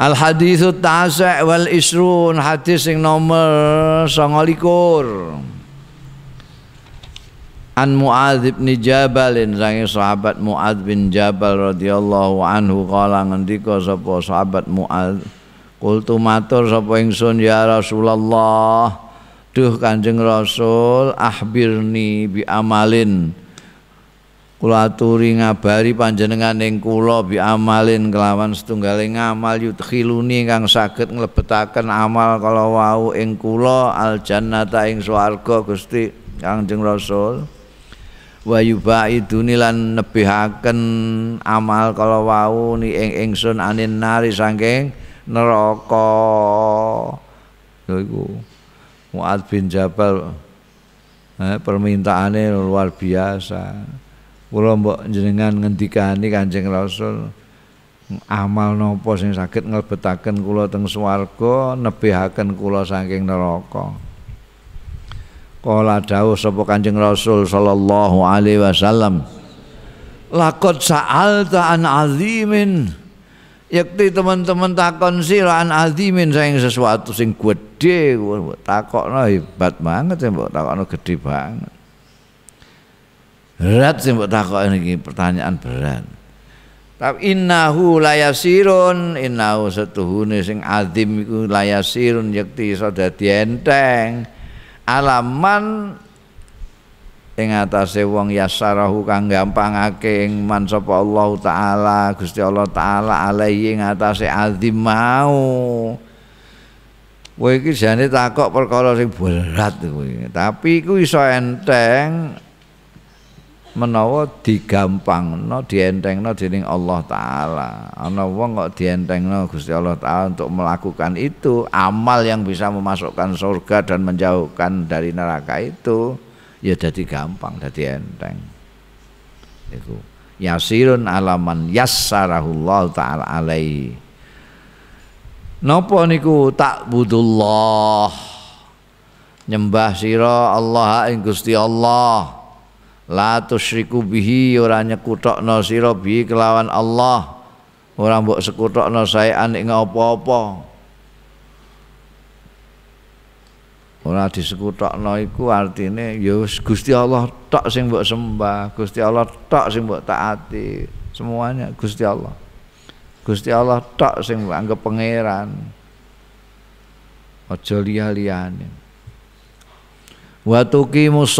Al hadithu tasa' wal isrun hadis yang nomor 29 An Muadz bin Jabal saking sahabat Muadz bin Jabal radhiyallahu anhu kala ngendika sapa sahabat Muadz Kultu matur sapa ingsun ya Rasulullah Duh Kanjeng Rasul ahbirni bi amalin kula aturi ngabari panjenengan ing kula bi amalin kelawan setunggaling amal yudkhiluni kang saged nglebetaken amal kala wau ing kula al jannata ing swarga Gusti Kanjeng Rasul. Wa yubaiduni lan nebihaken amal kala wau ni ing ingsun anin nari saking neraka. Iku Muad bin Jabal eh, permintaannya luar biasa kula mbok jenengan ngendikani Kanjeng Rasul amal nopo sing saged nglebetaken kula teng swarga nebihaken kula saking neraka. Kala dawuh sapa Kanjeng Rasul sallallahu alaihi wasallam Lakot sa'alta an azimin. Yakti teman-teman takon sira an azimin saing sesuatu sing gede takokno hebat banget ya mbok takokno gede banget Berat sih mbok takokno iki pertanyaan berat. Tapi innahu layasirun innahu setuhune sing azim iku layasirun yakti iso dadi enteng. Alaman ing atase wong yasarahu kang gampangake ing man sapa Allah taala Gusti Allah taala alaihi ing atase azim mau. Kowe iki jane takok perkara sing berat kuwi tapi iku iso enteng menawa digampangno dientengno dening Allah taala. Ana wong kok dientengno Gusti Allah taala untuk melakukan itu amal yang bisa memasukkan surga dan menjauhkan dari neraka itu ya jadi gampang jadi enteng. Itu yasirun alaman yassarahullah taala alaihi. Napa niku takbudullah nyembah sira Allah ing Gusti Allah la tusyriku bihi ora nyekutokno sira bihi kelawan Allah. Ora mbok sekutokno saean ing apa-apa. Ora disekutokno iku artine ya Gusti Allah tok sing mbok sembah Gusti Allah tok sing mbok taati semuanya Gusti Allah. Gusti Allah tok sing anggap pangeran. Aja liya-liyane. Wa tuqimus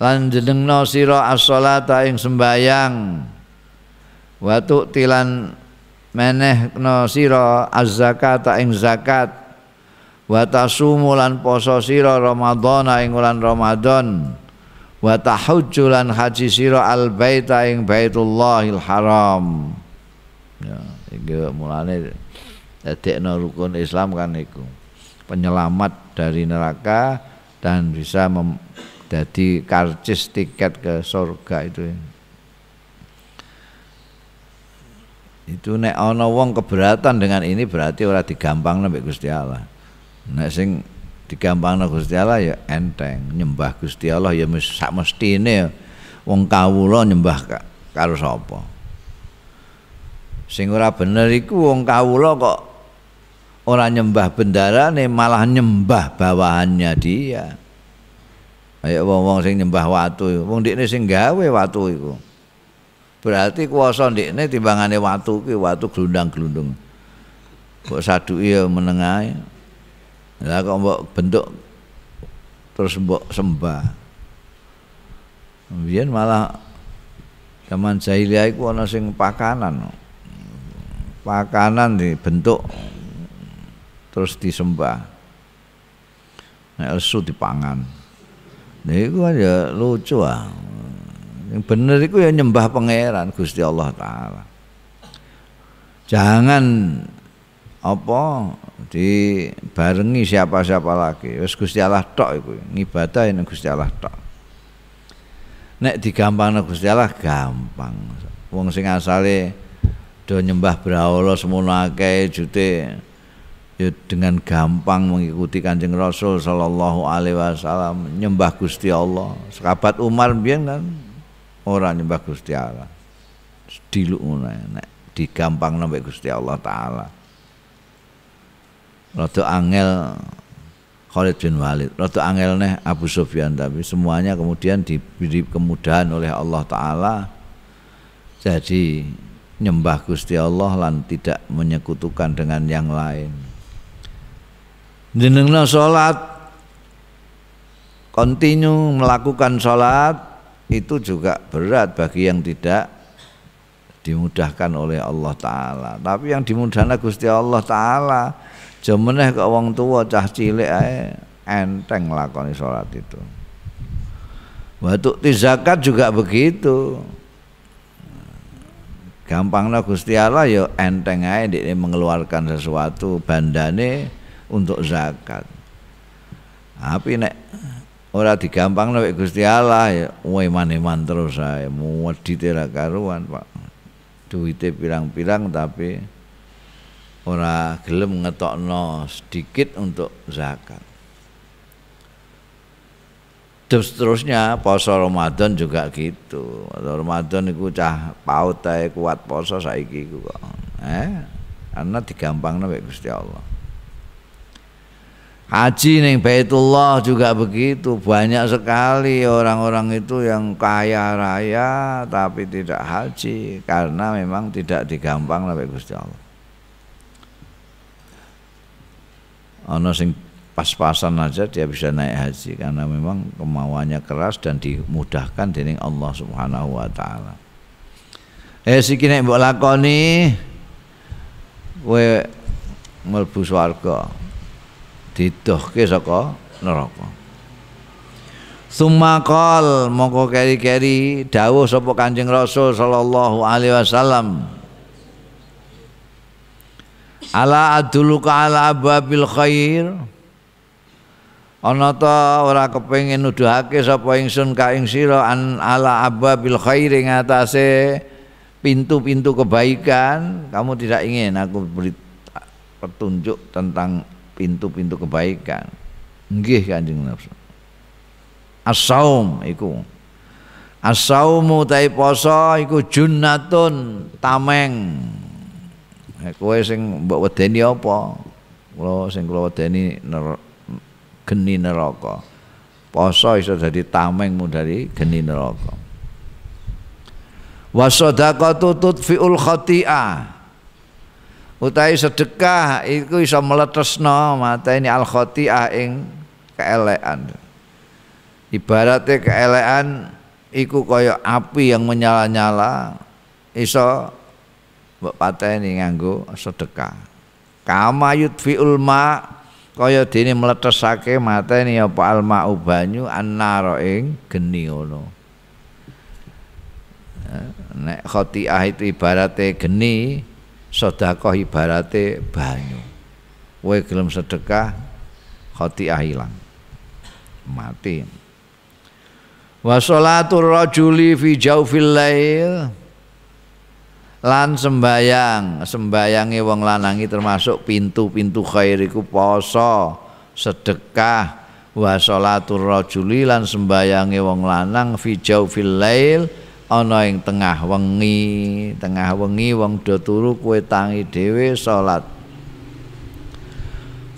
lan jenengno sira as-sholata ing sembayang. Wa tilan menehno sira az-zakata ing zakat. Wa tasumu lan poso sira ramadhana ing wulan ramadan. Wa tahujju lan haji sira al baita ing baitullahil haram. Ya iki mulane dadekno rukun Islam kan iku. Penyelamat dari neraka dan bisa mem jadi karcis tiket ke surga itu. Itu nek ana wong keberatan dengan ini berarti ora digampang nek Gusti Allah. Nek sing digampangno Gusti Allah ya enteng nyembah Gusti Allah ya sak mestine wong kawula nyembah karo sapa. Sing ora bener iku wong kawula kok ora nyembah bendarane malah nyembah bawahannya dia Ayo wong-wong sing nyembah watu, wong ndekne sing gawe watu iku. Berarti kuwasa ndekne timbangane watu ki watu glundang-glundung. Mbok saduki ya menengae. Lah kok mbok bentuk terus mbok sembah. Biyen malah zaman jahiliyah iku ana sing pakanan. Pakanan dibentuk terus disembah. Nek lesu dipangan. Niku ya lucu ah. Yang bener itu ya nyembah pangeran Gusti Allah taala. Jangan apa dibarengi siapa-siapa lagi. Wis Gusti Allah tok iku ngibadah ning Gusti Allah tok. Nek digampangno Gusti Allah gampang. Wong sing asale do nyembah brahala semono akeh jute ya dengan gampang mengikuti Kanjeng Rasul sallallahu alaihi wasallam nyembah Gusti Allah. Sahabat Umar biyen kan ora nyembah Gusti Allah. Diluk nek digampang Gusti Allah taala. Rada angel Khalid bin Walid, rada angel nih Abu Sufyan tapi semuanya kemudian diberi kemudahan oleh Allah taala. Jadi nyembah Gusti Allah lan tidak menyekutukan dengan yang lain. Jenengna salat kontinu melakukan salat itu juga berat bagi yang tidak dimudahkan oleh Allah taala. Tapi yang dimudahkan Gusti Allah taala jemeneh ke wong tua cah cilik ae enteng lakoni salat itu. Waktu zakat juga begitu gampangnya Gusti Allah ya enteng aja dia mengeluarkan sesuatu bandane untuk zakat tapi nek ora digampang nek Gusti Allah ya wae maneman terus saya muwedi ra karuan Pak duite pirang-pirang tapi ora gelem ngetokno sedikit untuk zakat Terus terusnya poso Ramadan juga gitu. Ramadan itu cah paut ae kuat poso saiki iku kok. Eh, karena digampangno mek Gusti Allah. Haji ning Baitullah juga begitu. Banyak sekali orang-orang itu yang kaya raya tapi tidak haji karena memang tidak digampang mek Gusti Allah. Ana sing pas-pasan aja dia bisa naik haji karena memang kemauannya keras dan dimudahkan dari Allah Subhanahu wa taala. Eh siki nek mbok lakoni kowe mlebu swarga didohke saka neraka. Summa qol mongko keri-keri dawuh sapa Kanjeng Rasul sallallahu alaihi wasallam. Ala aduluka ala ababil khair? Ana ta ora kepengin nuduhake sapa ingsun ka ing sira an ala ababil khairi ngatasé pintu-pintu kebaikan? Kamu tidak ingin aku beri petunjuk tentang pintu-pintu kebaikan nggih kanjeng nafsu as-saum iku as-saumu tai poso iku junnatun tameng kowe sing mbok wedeni apa kula sing kula wedeni geni neraka. Poso iso dadi tamengmu dari geni neraka. Wa shadaqatu tudfiul khati'ah. Utai sedekah iku iso meletesno mateni al khati'ah ing keelekan. Ibaratnya keelekan iku kaya api yang menyala-nyala iso mbok pateni nganggo sedekah. Kama yudfiul ma' kaya dene mletesake mateni apa almau banyu annara ing geni ngono eh, nek khotiah itu ibarate geni sedekah ibarate banyu. Kowe gelem sedekah khotiah ilang. Mati. Wa sholatur rajuli fi jaufil lail. Lan sembayang sembayange wong lanangi termasuk pintu-pintu khair iku poso. Sedekah wa sholatur rajuli lan sembayange wong lanang fi jaufil lail ana ing tengah wengi tengah wengi wong do turu kowe tangi dhewe salat.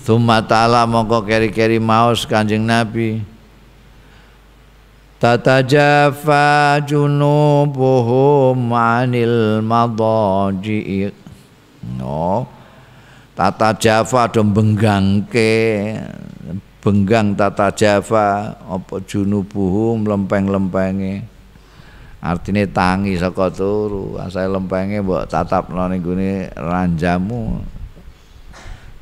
Thumma ta'ala mongko keri-keri maos Kanjeng Nabi. Tatajafa junubuhum anil madaji no. Tata jafa do benggangke benggang tata jafa apa junubuhum lempeng-lempenge artine tangi saka turu. Asale lempenge mbok tatapno ning ranjamu.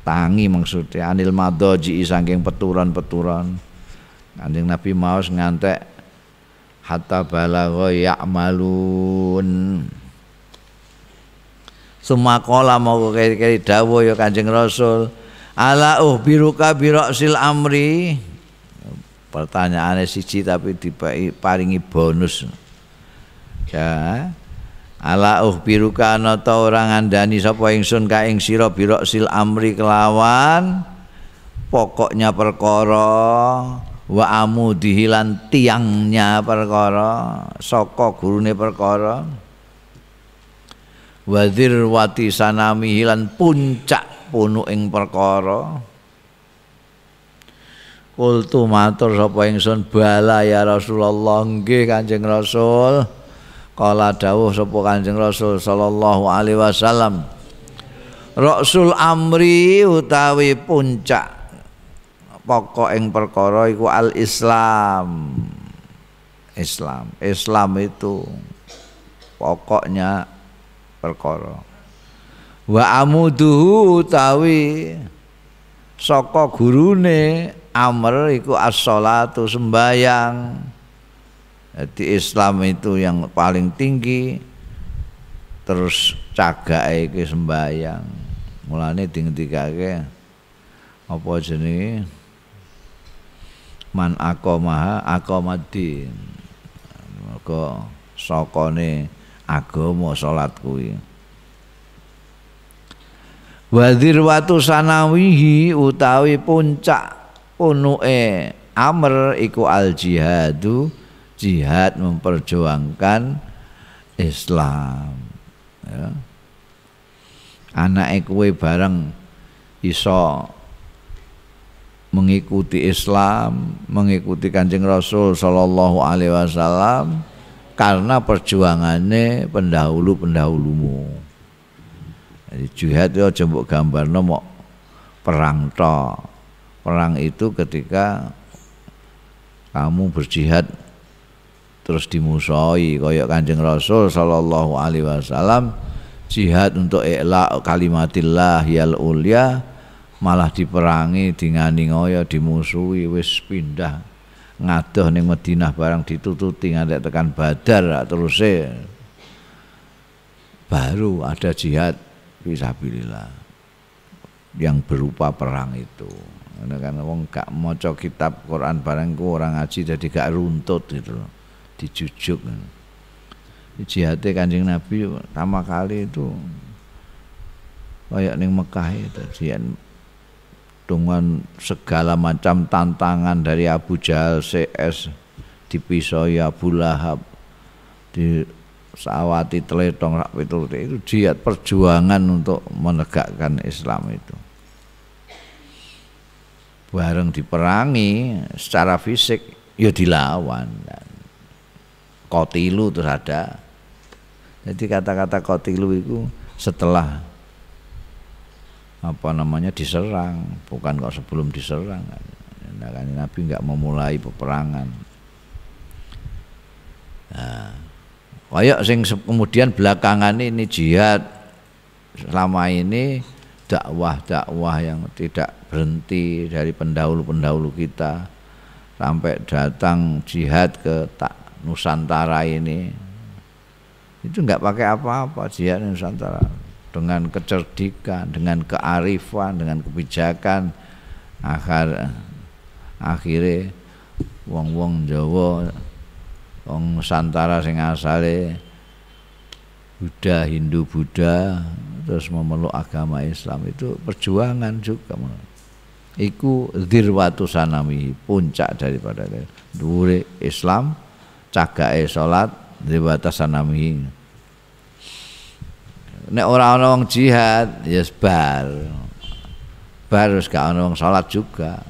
Tangi maksudnya anil madaji saking peturan-peturan Kanjeng Nabi maos ngantek hatta balagha ya'malun. Sumakola mau kiri-kiri dawo ya Kanjeng Rasul. Ala uhbiruka biroksil amri. Pertanyaannya siji tapi diparingi bonus ya ala uhbiruka ana ta ora ngandani sapa ingsun ka ing sira biroksil amri kelawan. Pokoknya perkara wa amu dihilan tiangnya perkara saka gurune perkara. Wadir wati sanami hilan puncak punu ing perkara. Kultu matur sapa ingsun bala ya Rasulullah nggih Kanjeng Rasul Kala dawuh sapa Kanjeng Rasul sallallahu alaihi wasallam Rasul amri utawi puncak pokok ing perkara iku al Islam. Islam. Islam itu pokoknya perkara. Wa amuduhu utawi saka gurune amr iku as-shalatu sembayang. Jadi Islam itu yang paling tinggi terus cagake iki sembayang. Mulane dingendikake apa jenenge man aqamaha aqamaddin. Mergo sakane agama salat kuwi. Wadir watu sanawihi utawi puncak punuke amr iku al jihadu jihad memperjuangkan Islam ya. anake kowe bareng iso mengikuti Islam, mengikuti Kanjeng Rasul sallallahu alaihi wasallam karena perjuangannya pendahulu-pendahulumu. Jadi jihad itu aja mbok gambarno mau perang tok. Perang itu ketika kamu berjihad terus dimusuhi kaya Kanjeng Rasul sallallahu alaihi wasallam jihad untuk i'la kalimatillah yal ulya malah diperangi dingani ngoyo dimusuhi wis pindah. Ngadoh ning Madinah barang ditututi ngantek tekan Badar terus baru ada jihad fisabilillah yang berupa perang itu. Karena kan wong gak maca kitab Quran barang ku orang ngaji jadi gak runtut gitu loh dijujuk jihad kanjeng Nabi pertama kali itu kayak ning Mekah itu jihad dengan segala macam tantangan dari Abu Jahal CS dipisoi Abu Lahab di sawati teletong itu itu jihad perjuangan untuk menegakkan Islam itu. Bareng diperangi secara fisik ya dilawan kotilu terus ada. Jadi kata-kata kotilu itu setelah apa namanya diserang. Bukan kok sebelum diserang. Nah, kan Nabi nggak memulai peperangan. Nah, kayak sing kemudian belakangan ini jihad. Selama ini dakwah-dakwah yang tidak berhenti dari pendahulu-pendahulu kita sampai datang jihad ke tak Nusantara ini. Itu nggak pakai apa-apa jihad Nusantara. Dengan kecerdikan, dengan kearifan, dengan kebijakan akhir akhirnya wong-wong Jawa wong Nusantara sing asale Buddha, Hindu, Buddha terus memeluk agama Islam. Itu perjuangan juga iku dirwatu sanami puncak daripada dure Islam cagake salat dirwatu sanami nek ora ana wong jihad ya bar. Bar wis gak ana wong salat juga.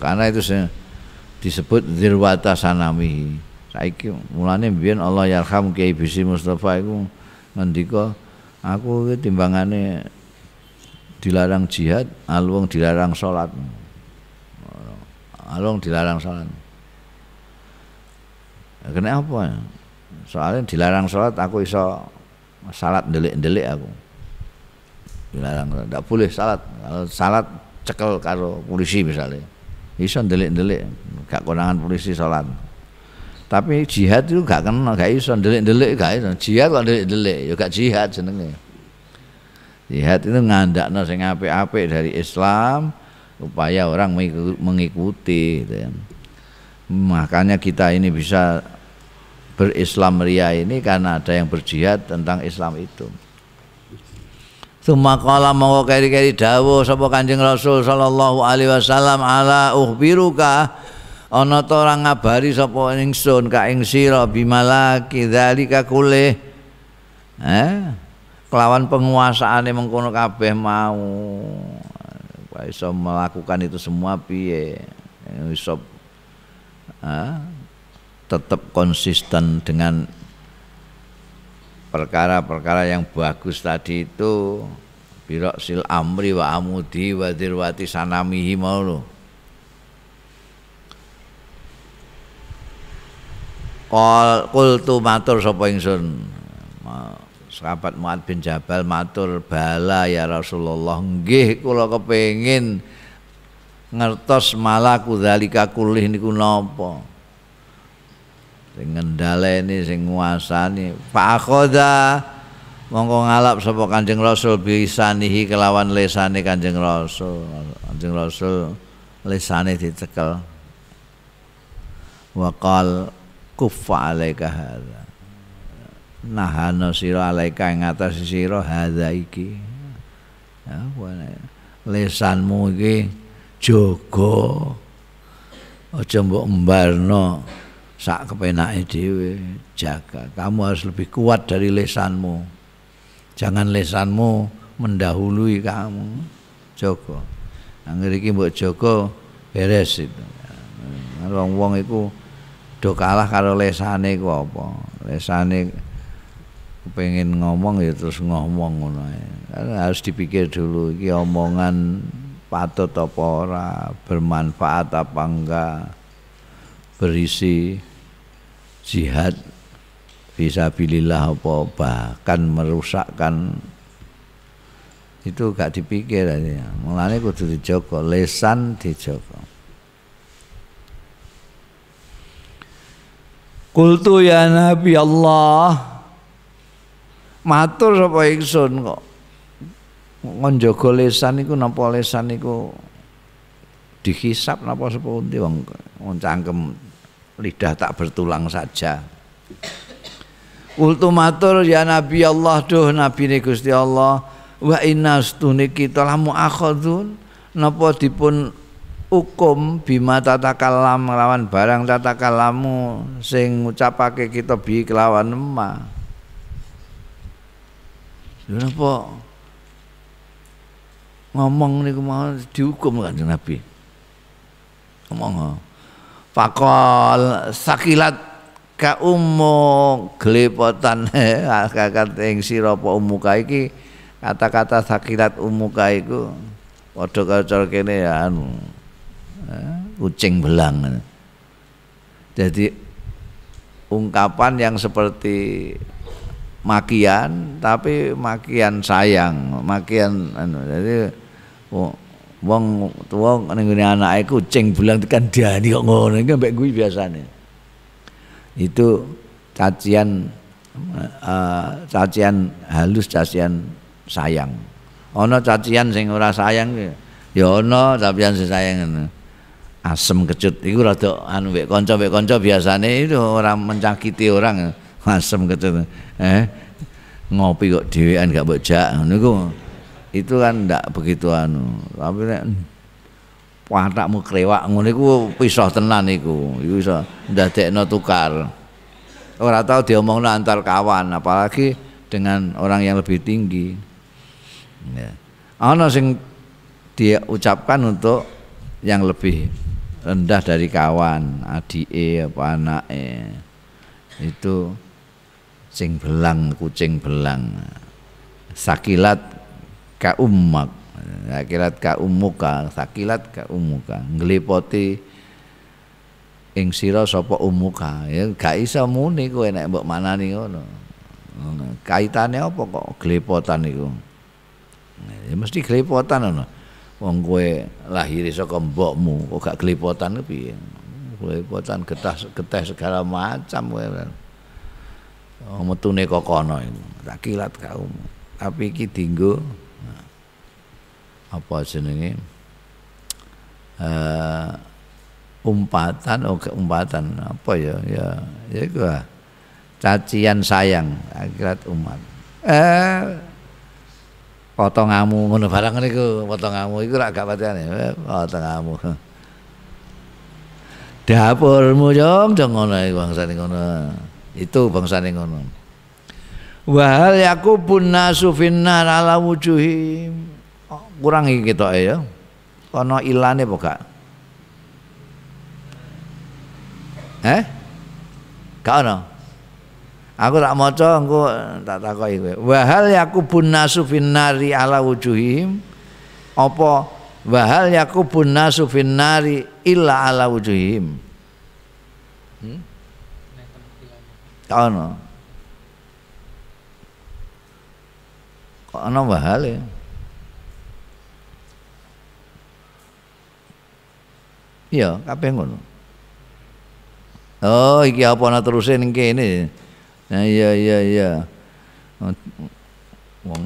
Karena itu disebut dirwata sanami saiki mulane biyen Allah yarham Kiai Bisi Mustafa iku ngendika aku timbangane dilarang jihad alung dilarang salat. Alung dilarang salat kenapa soalnya dilarang salat aku iso salat delik-delik aku. Dilarang tidak boleh salat. Kalau salat cekel karo polisi misalnya iso delik-delik gak konangan polisi salat tapi jihad itu gak kena gak iso delik-delik gak iso. Jihad kok delik-delik ya gak jihad jenenge. Jihad itu ngandakno sing apik-apik dari Islam supaya orang mengikuti gitu ya. makanya kita ini bisa berislam ria ini karena ada yang berjihad tentang Islam itu. Suma kala mau keri-keri dawo sapa Kanjeng Rasul sallallahu alaihi wasallam ala ukhbiruka ana to ora ngabari sapa ingsun ka ing sira bimalaki dzalika kulih. Eh? kelawan penguasaane mengkono kabeh mau iso melakukan itu semua piye iso tetap konsisten dengan perkara-perkara yang bagus tadi itu. Birok sil amri wa amudi wa dirwati sanamihi mau lo Kol kultu matur sapa ingsun? Sahabat Muad bin Jabal matur bala ya Rasulullah nggih kula kepengin ngertos malaku zalika kulih niku napa sing ngendhaleni sing nguasani. Fa akhadha mongko ngalap sapa Kanjeng Rasul bisanihi kelawan lesane Kanjeng Rasul. Kanjeng Rasul lesane dicekel. Waqal kuffa alaika hadza nahana sira alaika ing atas sira hadza iki. Ya lesanmu iki jaga aja mbok embarno sak kepenake dhewe jaga. Kamu harus lebih kuat dari lesanmu. Jangan lesanmu mendahului kamu. Jaga. Angger iki mbok jaga beres itu. Wong-wong iku do kalah karo lesane ku apa? Lesane pengen ngomong ya terus ngomong ngono harus dipikir dulu iki omongan patut apa ora bermanfaat apa enggak berisi jihad bisa bilillah apa bahkan merusakkan. Itu gak dipikir aja. Mulanya kudu dijogo lesan dijogo Kultu ya Nabi Allah matur sapa ingsun kok. Ngonjogo lesan iku napa lesan iku dihisap napa sepundi wong cangkem lidah tak bertulang saja. Kultu matur ya Nabi Allah duh Nabi ni Gusti Allah wa inna stuni kita lamu akhadun napa dipun hukum bima tatakalam lawan barang tatakalamu sing ngucapake kita bi kelawan emak. Lha napa ngomong niku mau dihukum kan Nabi. Ngomong Fakol sakilat ka ummu glepotan kakak ing sira apa umuka kata-kata sakilat umuka iku padha karo kene ya anu kucing belang. Jadi ungkapan yang seperti makian tapi makian sayang makian anu jadi oh, wong tuwa ning ngene anake kucing bulang tekan dani kok ngono. Iki mbek kuwi biasane. Itu cacian uh, cacian halus cacian sayang. Ana cacian sing ora sayang ya ana cacian sing sayang asem kecut. Iku rada anu mbek kanca mbek kanca biasane itu orang mencakiti orang. Asem kecut. Eh ngopi kok dhewean gak mbok jak. Ngono itu kan ndak begitu anu. Tapi nek patakmu krewak ngono iku pisah tenan iku. Iku iso ndadekno tukar. Ora tau diomongno antar kawan apalagi dengan orang yang lebih tinggi. Ya. Ana sing dia ucapkan untuk yang lebih rendah dari kawan adike apa anake. Itu sing belang kucing belang. Sakilat ka ummak. Sakilat ka umuka sakilat ka umuka nglipoti ing sira sapa umuka ya gak iso muni kowe nek mbok manani ngono. Kaitane apa kok glepotan iku? Ya mesti glepotan ngono. Wong kowe lahir saka mbokmu kok gak glepotan piye? Glepotan getah getah segala macam kowe. Metune kok kono iku. Sakilat ka tapi iki dinggo apa jenenge? Uh, umpatan oh umpatan apa ya? Ya ya gua cacian sayang akhirat umat. Eh potongamu ngono barang niku potongamu iku rak gak patene eh, potongamu dapurmu jong jong ngono bangsane ngono. Itu bangsane ngono. Wahal yakubun nasu finnar ala wujuhim. Oh, kurang iki ketok ya. Kono ilane apa gak? Eh? Gak ono. Aku tak maca engko tak takoki kowe. Wahal yakubun nasu finnari ala wujuhim. Apa wahal yakubun nasu finnari illa ala wujuhim. Hmm? Gak ono. Kok ana wahale? Iya, kabeh ngono. Oh, iki apa ana teruse ning kene. Nah, iya iya iya. Wong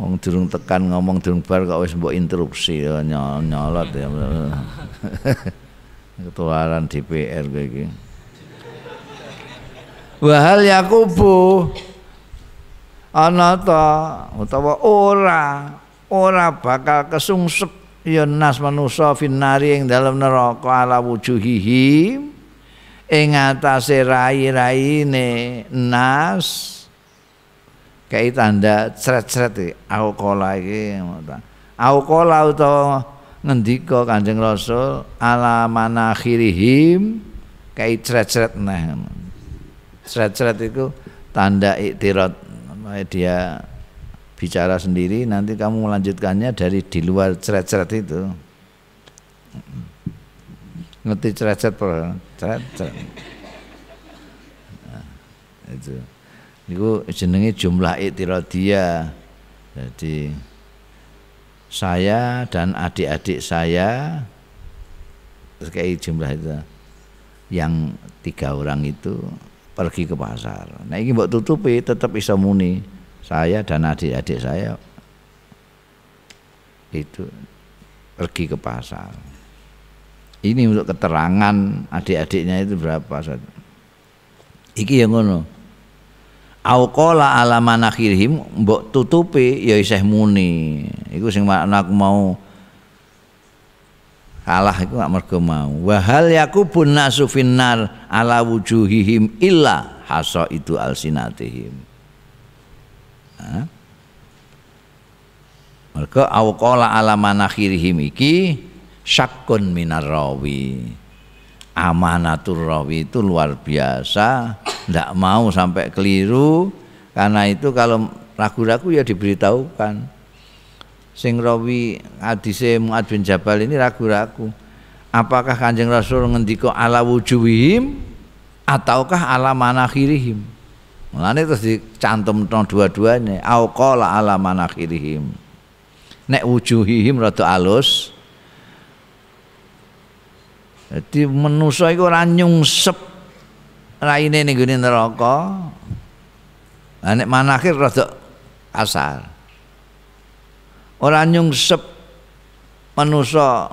Wong durung tekan ngomong durung bar kok wis mbok interupsi ya nyolot ya. Ketularan DPR kayak iki. Wahal Yakubu ana ta utawa ora ora bakal kesungsep ya nas manusa finari ing dalam neraka ala wujuhihi. Ing atase rai-raine nas. Kayak tanda cret-cret aku kola iki aku kola utawa ngendika Kanjeng Rasul ala manakhirihim. Kayak cret-cret nah cret-cret itu tanda iktirat dia bicara sendiri nanti kamu melanjutkannya dari di luar ceret-ceret itu. Ngerti ceret-ceret ceret-ceret. Nah, itu. Itu jenenge jumlah iktiradiyah jadi saya dan adik-adik saya kayak jumlah itu. Yang tiga orang itu pergi ke pasar. Nah ini buat tutupi tetap bisa muni saya dan adik-adik saya itu pergi ke pasar. Ini untuk keterangan adik-adiknya itu berapa. Iki yang ngono. Auqala ala manakhirihim mbok tutupi ya isih muni. Iku sing makna aku mau kalah itu gak mergo mau wahal yakubun nasu finnar ala wujuhihim illa hasa itu alsinatihim mergo awqala ala manakhirihim iki syakkun minar rawi. Amanatur rawi itu luar biasa ndak mau sampai keliru. Karena itu kalau ragu-ragu ya diberitahukan. Sing rawi hadise Muad bin Jabal ini ragu-ragu. Apakah Kanjeng Rasul ngendika ala wujuhihim ataukah ala manakhirihim Mulane terus dicantum dua-duanya au qala ala manakhirihim nek wujuhihim rada alus. Jadi manusa iku ora nyungsep raine ning gone neraka. Lah nek manakhir rada kasar ora nyungsep manusa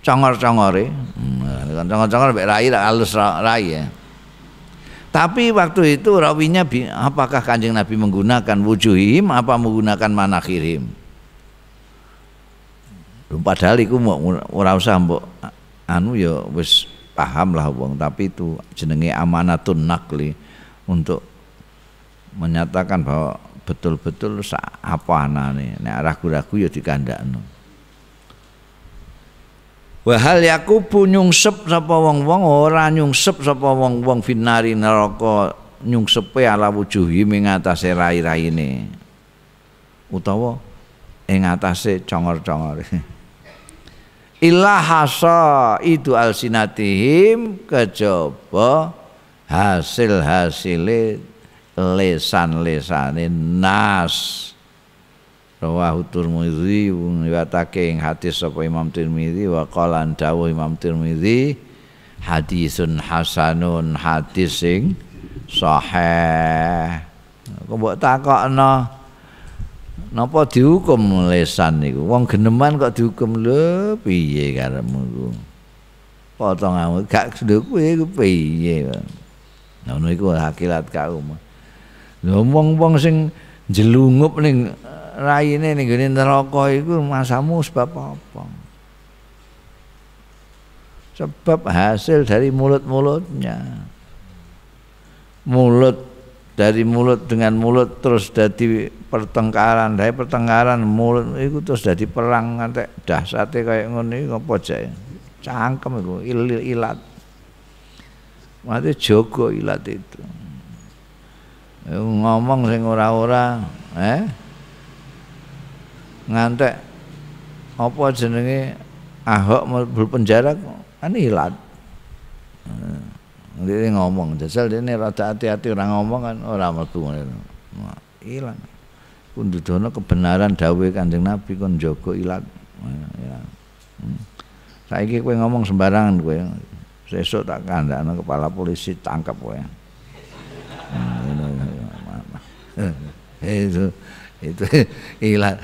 congor-congore. Hmm, congor-congor mek rai halus rai ya tapi waktu itu rawinya apakah kanjeng Nabi menggunakan wujuhim apa menggunakan manakhirim padahal iku ora usah mbok anu ya wis paham lah wong tapi itu jenenge amanatun nakli untuk menyatakan bahwa betul-betul apa anane. Nek ragu-ragu ya dikandakno Wahal yakubu nyungsep sapa wong-wong ora nyungsep sapa wong-wong finari neraka nyungsepe ala wujuhi ing atase rai-raine. Utawa ing atase congor-congor. Illa hasa itu alsinatihim kejaba hasil-hasile lesan-lesane nas rawahu Tirmizi riwayatake ing hadis sapa Imam Tirmizi wa qala dawuh Imam Tirmizi hadisun hasanun hadis sing sahih. Kok mbok takokno napa dihukum lesan niku? Wong geneman kok dihukum? Lho piye karemu ku potonganmu gak kuwi ku piye? Ngono iku hakilat kaum wong-wong sing jelungup ning raine ning gone neraka iku masamu sebab apa? Sebab hasil dari mulut-mulutnya. mulut dari mulut dengan mulut terus jadi pertengkaran. Dari pertengkaran mulut itu terus jadi perang ngantek dahsate kayak ngono iki apa jae cangkem iku il ilat. Mati jogo ilat itu. Ngomong sing ora-ora eh ngantek apa jenenge? Ahok mlebu penjara kan ilat. Dia ngomong jajal dia rada hati-hati orang ngomong kan orang mlebu ngono ilang kundudono kebenaran dawuh Kanjeng Nabi kon jaga ilat. Ya. Hmm. saiki kowe ngomong sembarangan kowe. Sesuk tak kandhakno kepala polisi tangkap kowe. Hmm, itu itu ilat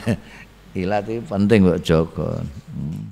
ilat itu penting buat jaga hmm.